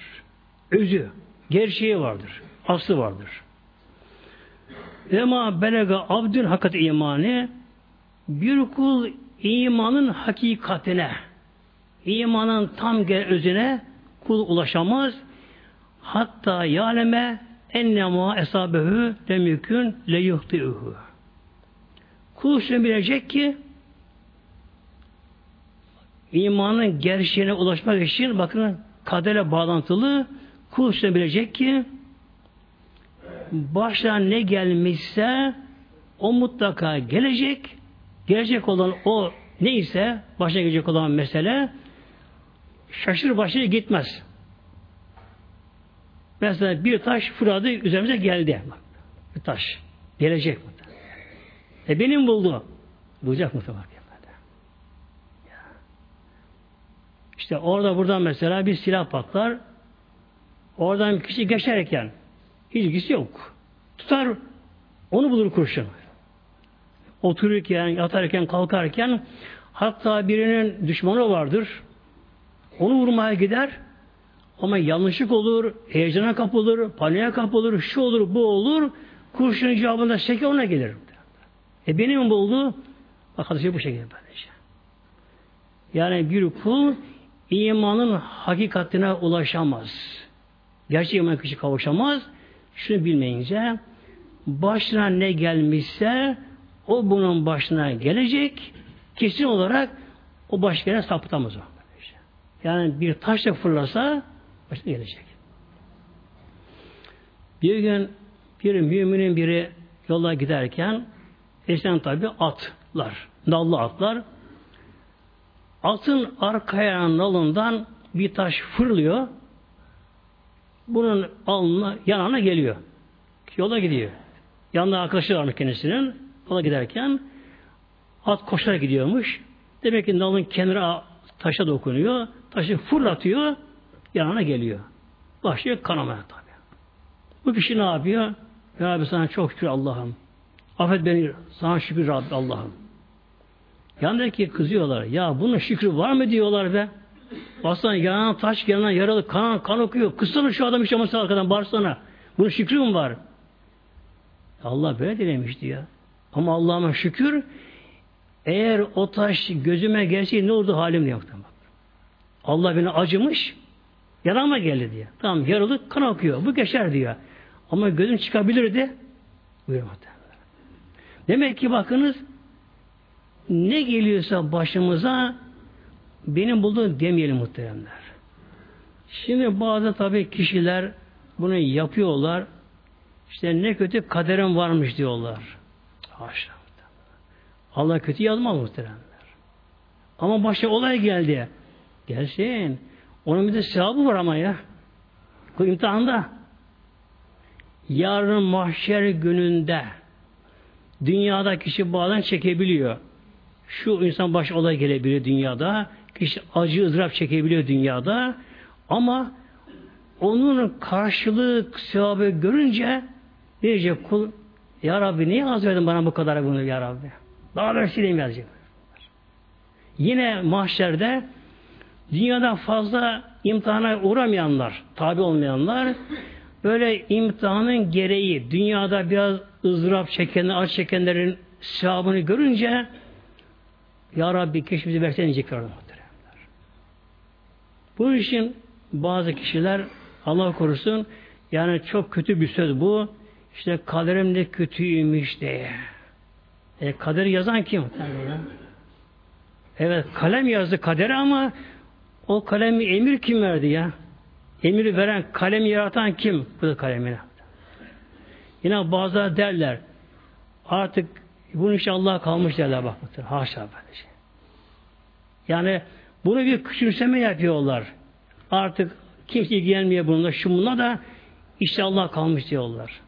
Özü, gerçeği vardır. Aslı vardır. Ema belega abdün hakikat imanı bir kul imanın hakikatine imanın tam özüne kul ulaşamaz. Hatta yaleme ennema esabehu demükün le yuhtiuhu. Kul şunu bilecek ki imanın gerçeğine ulaşmak için bakın kadere bağlantılı kul şunu bilecek ki başına ne gelmişse o mutlaka gelecek. Gelecek olan o neyse başına gelecek olan mesele şaşır başına gitmez. Mesela bir taş fırladı üzerimize geldi. Bir taş. Gelecek mi? E benim buldu. Bulacak mı? İşte orada buradan mesela bir silah patlar. Oradan kişi geçerken hiç ilgisi yok. Tutar onu bulur kurşun. Otururken, yatarken, kalkarken hatta birinin düşmanı vardır. Onu vurmaya gider. Ama yanlışlık olur, heyecana kapılır, paniğe kapılır, şu olur, bu olur. Kurşunun cevabında şeker ona gelir. E benim buldu. Bak hadisi bu şekilde böylece. Yani bir kul imanın hakikatine ulaşamaz. Gerçek iman kişi kavuşamaz. Şunu bilmeyince başına ne gelmişse o bunun başına gelecek kesin olarak o baş gelen sapıtamaz o. Yani bir taşla fırlasa başına gelecek. Bir gün bir müminin biri yola giderken eşten tabi atlar, nallı atlar. Atın arka nalından bir taş fırlıyor. Bunun alnına, yanına geliyor. Yola gidiyor. Yanında arkadaşı varmış kendisinin. Yola giderken at koşarak gidiyormuş. Demek ki nalın kenara taşa dokunuyor. Taşı fırlatıyor. Yanına geliyor. Başlıyor kanamaya tabi. Bu kişi ne yapıyor? Ya Rabbi sana çok şükür Allah'ım. Affet beni. Sana şükür Rabbi Allah'ım. Yanındaki kızıyorlar. Ya bunun şükrü var mı diyorlar be. Baksana yanan taş yanan yaralı kan, kan okuyor. Kızsana şu adam hiç olmasa arkadan bağırsana. Bunun şükrü mü var? Allah böyle dilemişti ya. Ama Allah'ıma şükür eğer o taş gözüme gelse ne oldu halim diye. Allah beni acımış yarama geldi diye. Tamam yaralı kan akıyor. Bu geçer diyor. Ama gözüm çıkabilirdi. Buyurmadı. Demek ki bakınız ne geliyorsa başımıza benim bulduğum demeyelim muhteremler. Şimdi bazı tabi kişiler bunu yapıyorlar. İşte ne kötü kaderim varmış diyorlar. Haşa. Allah kötü yazmaz muhteremler. Ama başa olay geldi. Gelsin. Onun bir de sevabı var ama ya. Bu imtihanda. Yarın mahşer gününde dünyada kişi bazen çekebiliyor. Şu insan baş olay gelebiliyor dünyada. Kişi acı ızdırap çekebiliyor dünyada. Ama onun karşılığı sevabı görünce diyecek kul Ya Rabbi niye az verdin bana bu kadar bunu Ya Rabbi? Daha versileyim yazacak. Yine mahşerde dünyada fazla imtihana uğramayanlar, tabi olmayanlar böyle imtihanın gereği dünyada biraz ızdırap çekenler, aç çekenlerin sevabını görünce Ya Rabbi keşke bizi versen diyecekler. Bu için bazı kişiler Allah korusun yani çok kötü bir söz bu. İşte kaderim de kötüymüş diye. E, kaderi yazan kim? Evet kalem yazdı kaderi ama o kalemi emir kim verdi ya? Emir veren, kalemi yaratan kim? Bu da kalemine. Yine bazıları derler artık bunu işte Allah kalmış derler bak. Haşa böylece. Yani bunu bir küçümseme yapıyorlar. Artık kimse ilgilenmiyor bununla. Şu bununla da işte Allah kalmış diyorlar.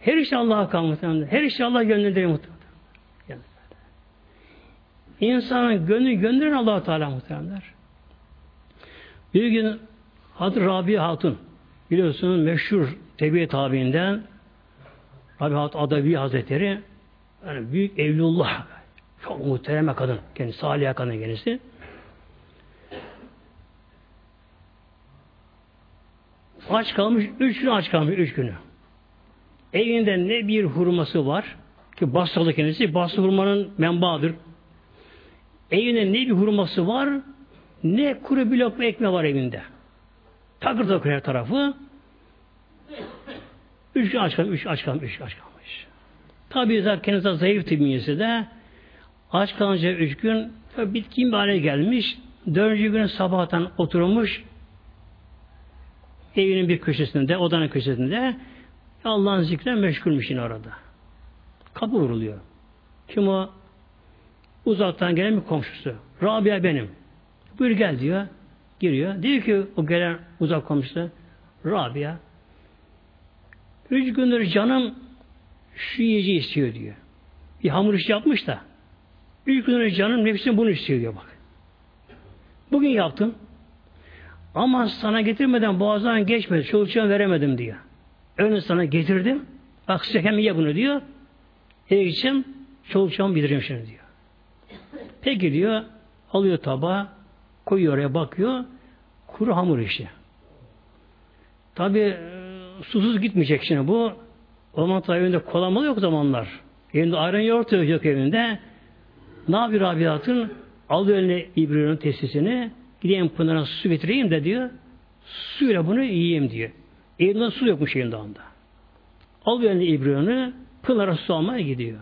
Her işte Allah'a kalmış. Her işte Allah yönlendiriyor muhtemelen. İnsanın gönlü gönderin allah Teala muhtemelenler. Bir gün Hazreti Rabia Hatun biliyorsunuz meşhur tebiye tabiinden Rabia Hatun Adavi Hazretleri yani büyük evlullah çok muhtereme kadın kendisi salih kadın kendisi aç kalmış üç gün aç kalmış üç günü evinde ne bir hurması var ki Basralı kendisi Basra hurmanın menbaadır evinde ne bir hurması var ne kuru bir lokma ekmeği var evinde. Takır takır her tarafı. Üç gün aç kalmış, üç aç kalmış, üç aç kalmış. Tabi zaten kendisi zayıf bünyesi de aç kalınca üç gün bitkin bir hale gelmiş. Dördüncü gün sabahtan oturmuş evinin bir köşesinde, odanın köşesinde Allah'ın zikrine meşgulmüş yine orada. Kapı vuruluyor. Kim o? Uzaktan gelen bir komşusu. Rabia benim. Buyur gel diyor. Giriyor. Diyor ki o gelen uzak komşusu Rabia üç gündür canım şu yiyeceği istiyor diyor. Bir hamur işi yapmış da üç gündür canım nefsim bunu istiyor diyor bak. Bugün yaptım. Ama sana getirmeden boğazdan geçmedi. Çolukçuğa veremedim diyor. Önce sana getirdim. Bak hem ye bunu diyor. Eve gideceğim. Çolukçuğum bildireyim şimdi diyor. Peki diyor. Alıyor tabağı. Koyuyor oraya bakıyor. Kuru hamur işi. Tabi e, susuz gitmeyecek şimdi bu. O tabi evinde kolamalı yok zamanlar. Evinde ayran yoğurt yok evinde. Ne yapıyor Rabiat'ın? Alıyor eline İbrahim'in testisini. Gideyim pınarına su getireyim de diyor. Suyla bunu yiyeyim diyor. Evinde su yokmuş evinde anda. alıyor elini ibriyonu, pınara su almaya gidiyor.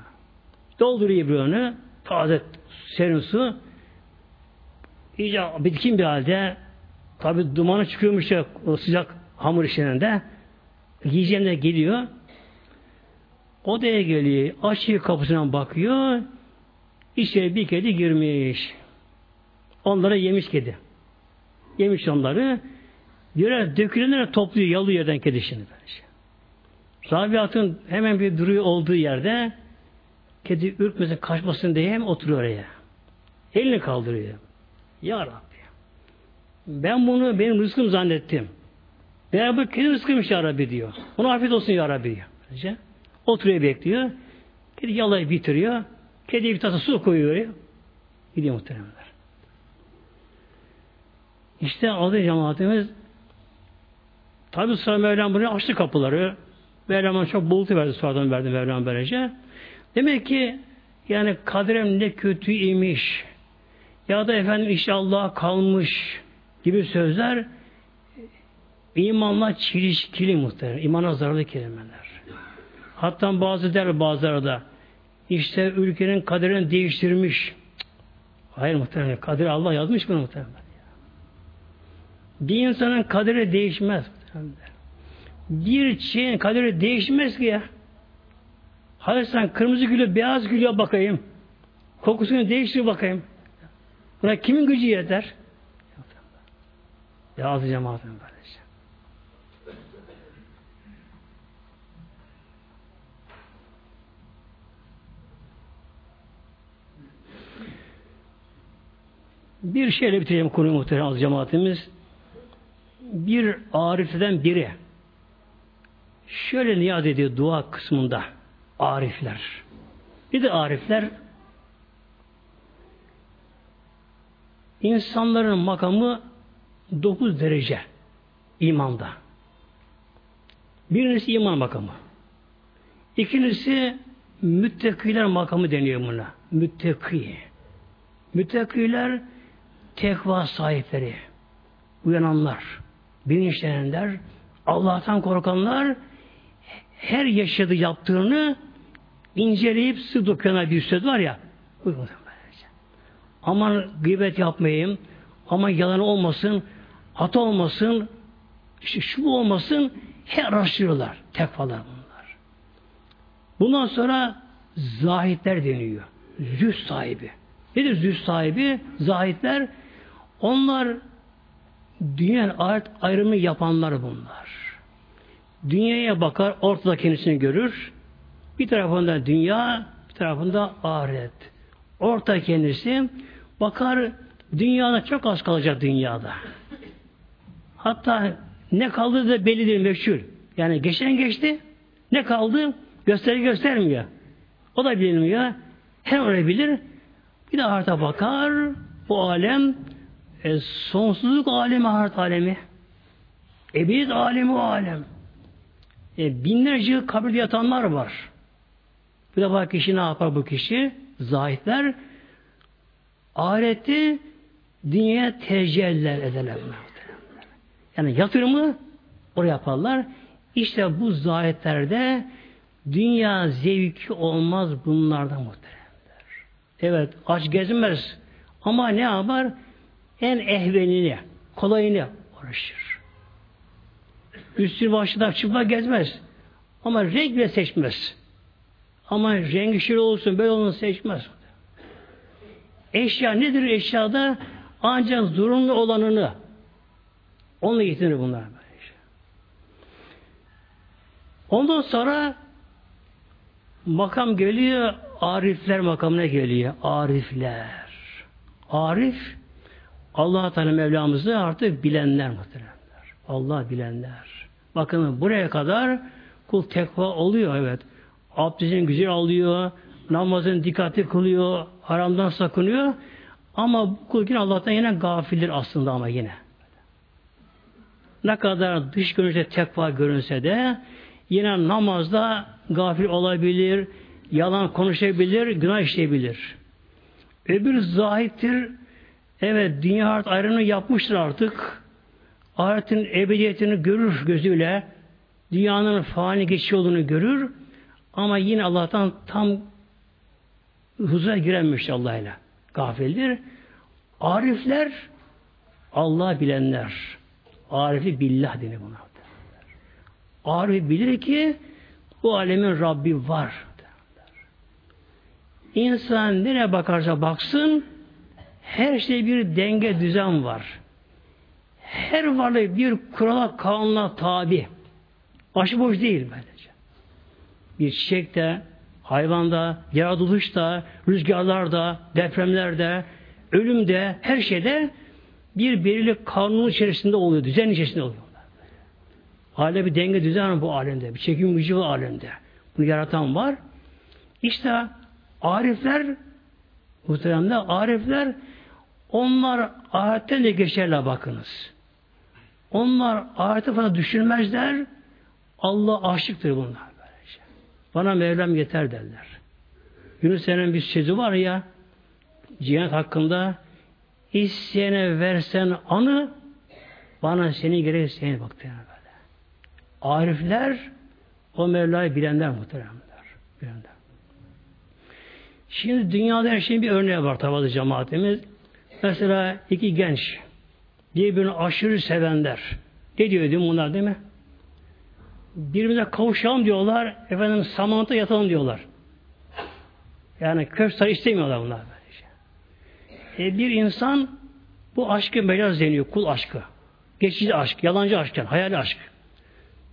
Dolduruyor ibriyonu, taze serin su, iyice bitkin bir halde, tabi dumanı çıkıyormuş ya o sıcak hamur işlerinde, yiyeceğine geliyor, odaya geliyor, açıyor kapısına bakıyor, içeri bir kedi girmiş. Onlara yemiş kedi. Yemiş onları. Göre dökülenleri topluyor, yalıyor yerden kedi şimdi. Rabiat'ın hemen bir duruyor olduğu yerde kedi ürkmesin, kaçmasın diye hem oturuyor oraya. Elini kaldırıyor. Ya Rabbi. Ben bunu benim rızkım zannettim. Ben bu kedi rızkıymış ya Rabbi diyor. Ona afiyet olsun ya Rabbi diyor. Böylece. Oturuyor bekliyor. Kedi yalayı bitiriyor. Kediye bir tasa su koyuyor. Gidiyor muhteremler. İşte adı cemaatimiz tabi sonra Mevlam buraya açtı kapıları. Mevlam'a çok bulutu verdi sonradan verdi Mevlam böylece. Demek ki yani kaderem ne kötü imiş ya da efendim işte Allah'a kalmış gibi sözler imanla çelişkili muhtemelen. İmana zararlı kelimeler. Hatta bazı der bazıları da işte ülkenin kaderini değiştirmiş. Hayır muhtemelen. Kader Allah yazmış bunu muhtemelen. Bir insanın kaderi değişmez. Bir şeyin kaderi değişmez ki ya. Hadi sen kırmızı gülü beyaz gülüye bakayım. Kokusunu değiştir bakayım. Buna kimin gücü yeter? Ya azı cemaatin kardeşim. Bir şeyle bitireyim konuyu muhterem cemaatimiz bir ariften biri şöyle niyaz ediyor dua kısmında arifler. Bir de arifler insanların makamı dokuz derece imanda. Birincisi iman makamı. İkincisi müttakiler makamı deniyor buna. Müttaki. Müttakiler tekva sahipleri. Uyananlar bilinçlenenler, Allah'tan korkanlar her yaşadığı yaptığını inceleyip sık bir söz var ya aman gıybet yapmayayım aman yalan olmasın hata olmasın işte şu olmasın her araştırıyorlar tekfalar bunlar. Bundan sonra zahitler deniyor. Züh sahibi. Nedir züh sahibi? Zahitler onlar Dünya ahiret ayrımı yapanlar bunlar. Dünyaya bakar, ortada kendisini görür. Bir tarafında dünya, bir tarafında ahiret. Orta kendisi bakar, dünyada çok az kalacak dünyada. Hatta ne kaldı da bellidir meşhur. Yani geçen geçti, ne kaldı gösteri göstermiyor. O da bilmiyor. Her orayı bilir. Bir de ahirete bakar, bu alem e, sonsuzluk alemi, ahiret alemi. Ebed alemi o alem. E, binlerce yıl kabirde yatanlar var. Bir de bak kişi ne yapar bu kişi? Zahitler ahireti dünyaya tecelliler ederler. Yani yatırımı oraya yaparlar. İşte bu zahitlerde dünya zevki olmaz bunlardan muhteremler. Evet aç gezmez ama ne yapar? En ehvenini, kolayını uğraşır. Üstü başında çıplak gezmez. Ama renk bile seçmez. Ama rengi şöyle olsun, böyle olsun seçmez. Eşya nedir eşyada? Ancak zorunlu olanını onunla yetinir bunlar. Ondan sonra makam geliyor, arifler makamına geliyor. Arifler. Arif Allah Teala Mevlamızı artık bilenler muhteremler. Allah bilenler. Bakın buraya kadar kul tekva oluyor evet. Abdestin güzel alıyor, namazın dikkatli kılıyor, haramdan sakınıyor. Ama bu kul yine Allah'tan yine gafildir aslında ama yine. Ne kadar dış görünüşte tekva görünse de yine namazda gafil olabilir, yalan konuşabilir, günah işleyebilir. Öbür zahittir, Evet dünya ahiret ayrımını yapmıştır artık. Ahiretin ebediyetini görür gözüyle. dünyanın fani geçiş olduğunu görür ama yine Allah'tan tam huzura girememiş Allah ile. Gafildir. Arifler Allah bilenler. Arifi billah denir buna. Arif bilir ki bu alemin Rabbi var. İnsan nereye bakarsa baksın her şey bir denge düzen var. Her varlık bir kurala kanuna tabi. Başıboş değil böylece. Bir çiçekte, hayvanda, yaratılışta, rüzgarlarda, depremlerde, ölümde, her şeyde bir belirli kanun içerisinde oluyor, düzen içerisinde oluyor. Alem bir denge düzen var bu alemde. Bir çekim gücü var alemde. Bunu yaratan var. İşte arifler muhteremler arifler onlar ayetten de geçerler bakınız. Onlar ayeti falan düşünmezler. Allah aşıktır bunlar. Böylece. Bana Mevlam yeter derler. Yunus Emre'nin bir sözü var ya cihat hakkında isteyene versen anı bana seni gerek seni baktığına böyle. Arifler o Mevla'yı bilenler muhteremler. Bilenler. Şimdi dünyada her şeyin bir örneği var tabi cemaatimiz. Mesela iki genç birbirini aşırı sevenler. Ne diyor değil mi bunlar değil mi? Birbirine kavuşalım diyorlar. Efendim samanta yatalım diyorlar. Yani köfte istemiyorlar bunlar. E, bir insan bu aşkı mecaz deniyor. Kul aşkı. Geçici aşk, yalancı aşk, yani, hayali aşk.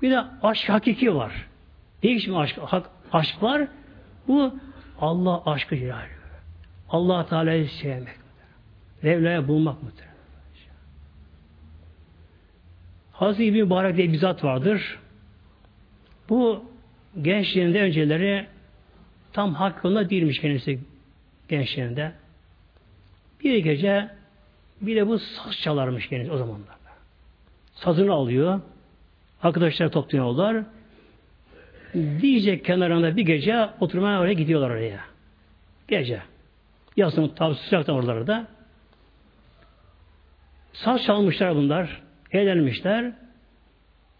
Bir de aşk hakiki var. Değişmiş aşk, hak, aşk var. Bu Allah aşkı celali. Allah Teala'yı sevmek. Mevla'ya bulmak muhtemelen. Hazreti İbni Mübarek diye bir zat vardır. Bu gençliğinde önceleri tam hakkında değilmiş kendisi gençliğinde. Bir gece bir de bu saz çalarmış kendisi o zamanlarda. Sazını alıyor. Arkadaşlar topluyorlar. Diyecek kenarında bir gece oturmaya oraya gidiyorlar oraya. Gece. Yazın tabi sıcakta oralarda. Saz çalmışlar bunlar. Eğlenmişler.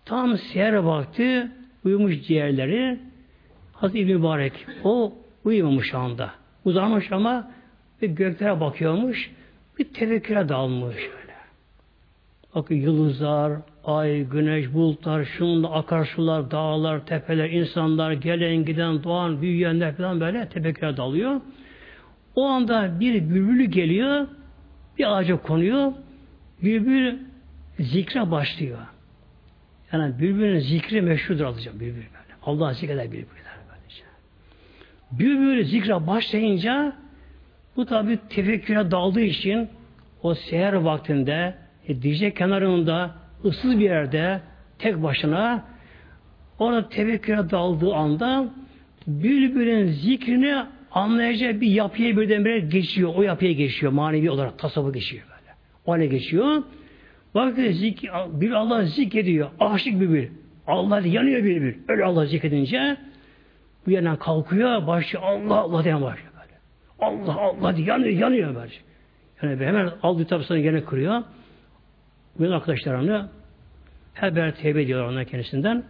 Tam seher vakti uyumuş ciğerleri Hazreti İbn Mübarek o uyumamış şu anda. Uzanmış ama bir göklere bakıyormuş. Bir tefekküre dalmış öyle. Bakın yıldızlar, ay, güneş, bulutlar, şununla akarsular, dağlar, tepeler, insanlar, gelen giden, doğan, büyüyenler falan böyle tefekküre dalıyor. O anda bir bülbülü geliyor, bir ağaca konuyor. Bülbül zikre başlıyor. Yani bülbülün zikri meşhurdur alacağım bülbül böyle. Allah zikreder bülbüller böylece. Bülbül zikre başlayınca bu tabi tefekküre daldığı için o seher vaktinde e, Dicle kenarında ıssız bir yerde tek başına orada tefekküre daldığı anda bülbülün zikrini anlayacağı bir yapıya birdenbire geçiyor. O yapıya geçiyor. Manevi olarak tasavvuf geçiyor. O hale geçiyor. Bak zik, bir Allah zikrediyor. Aşık bir bir. Allah yanıyor bir bir. Öyle Allah zikredince bu yerden kalkıyor. Başlıyor Allah Allah diye başlıyor böyle. Allah Allah diye yanıyor, yanıyor böyle. Yani hemen aldığı tapısını gene kırıyor. Benim arkadaşlarımla her beraber tevbe ediyorlar ondan kendisinden.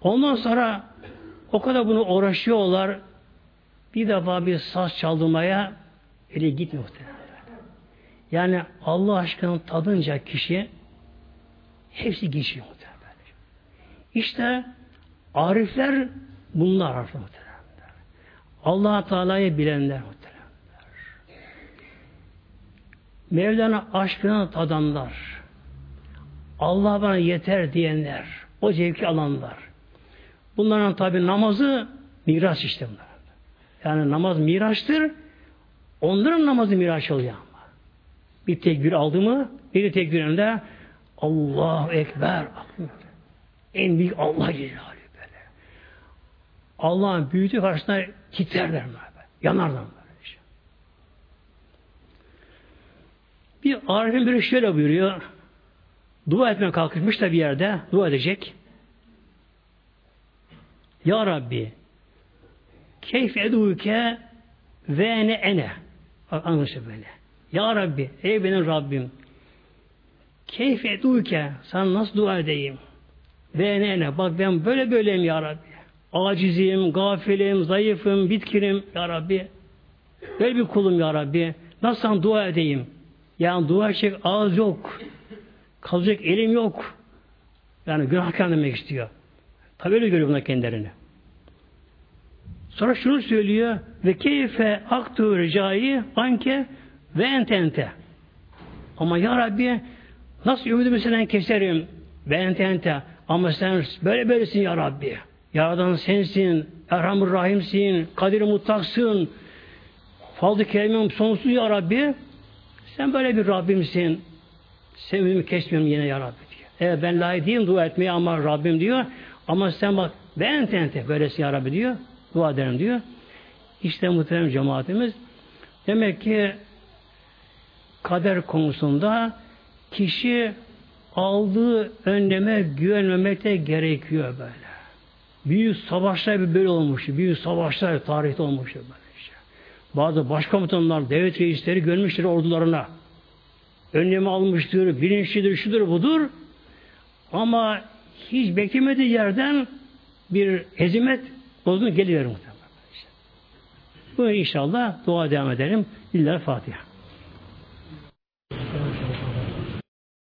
Ondan sonra o kadar bunu uğraşıyorlar. Bir defa bir saz çaldırmaya eli gitmiyor. Yani Allah aşkına tadınca kişi hepsi geçiyor muhtemelen. İşte arifler bunlar arif muhtemelen. allah Teala'yı bilenler muhtemelen. Mevlana aşkına tadanlar. Allah bana yeter diyenler. O zevki alanlar. Bunların tabi namazı miras işte bunlar. Yani namaz miraçtır. Onların namazı miraç oluyor bir tekbir aldı mı bir tekbirinde Allahu Ekber en büyük Allah Celaluhu böyle. Allah'ın büyüdüğü karşısında titrerler böyle. Yanarlar böyle. Bir arifin biri şöyle buyuruyor. Dua etmeye kalkışmış da bir yerde dua edecek. Ya Rabbi keyf eduke ve ne ene. Anlaşılıyor böyle. Ya Rabbi, ey benim Rabbim, keyfe duke, sana nasıl dua edeyim? beğenene bak ben böyle böyleyim ya Rabbi. Acizim, gafilim, zayıfım, bitkinim ya Rabbi. Böyle bir kulum ya Rabbi. Nasıl dua edeyim? Yani dua edecek ağız yok. Kalacak elim yok. Yani günahkar demek istiyor. Tabi öyle görüyor bunlar kendilerini. Sonra şunu söylüyor. Ve keyfe aktu ricayı anke ve entente. Ama ya Rabbi nasıl ümidimi senden keserim ve entente. Ama sen böyle böylesin ya Rabbi. Yaradan sensin, Erhamur Rahimsin, Kadir Mutlaksın, Fazlı Kerim'im sonsuz ya Rabbi. Sen böyle bir Rabbimsin. Sen ümidimi kesmiyorum yine ya Rabbi diyor. Evet ben layık değilim dua etmeye ama Rabbim diyor. Ama sen bak ve entente böylesin ya Rabbi diyor. Dua ederim diyor. İşte muhterem cemaatimiz demek ki kader konusunda kişi aldığı önleme güvenmemekte gerekiyor böyle. Büyük savaşlar bir böyle olmuş. Büyük savaşlar tarihte olmuş böyle işte. Bazı başkomutanlar, devlet reisleri görmüşler ordularına. Önlemi almıştır, bilinçlidir, şudur budur. Ama hiç beklemediği yerden bir hezimet olduğunu geliyor muhtemelen. Bu inşallah dua devam edelim. İlla Fatiha.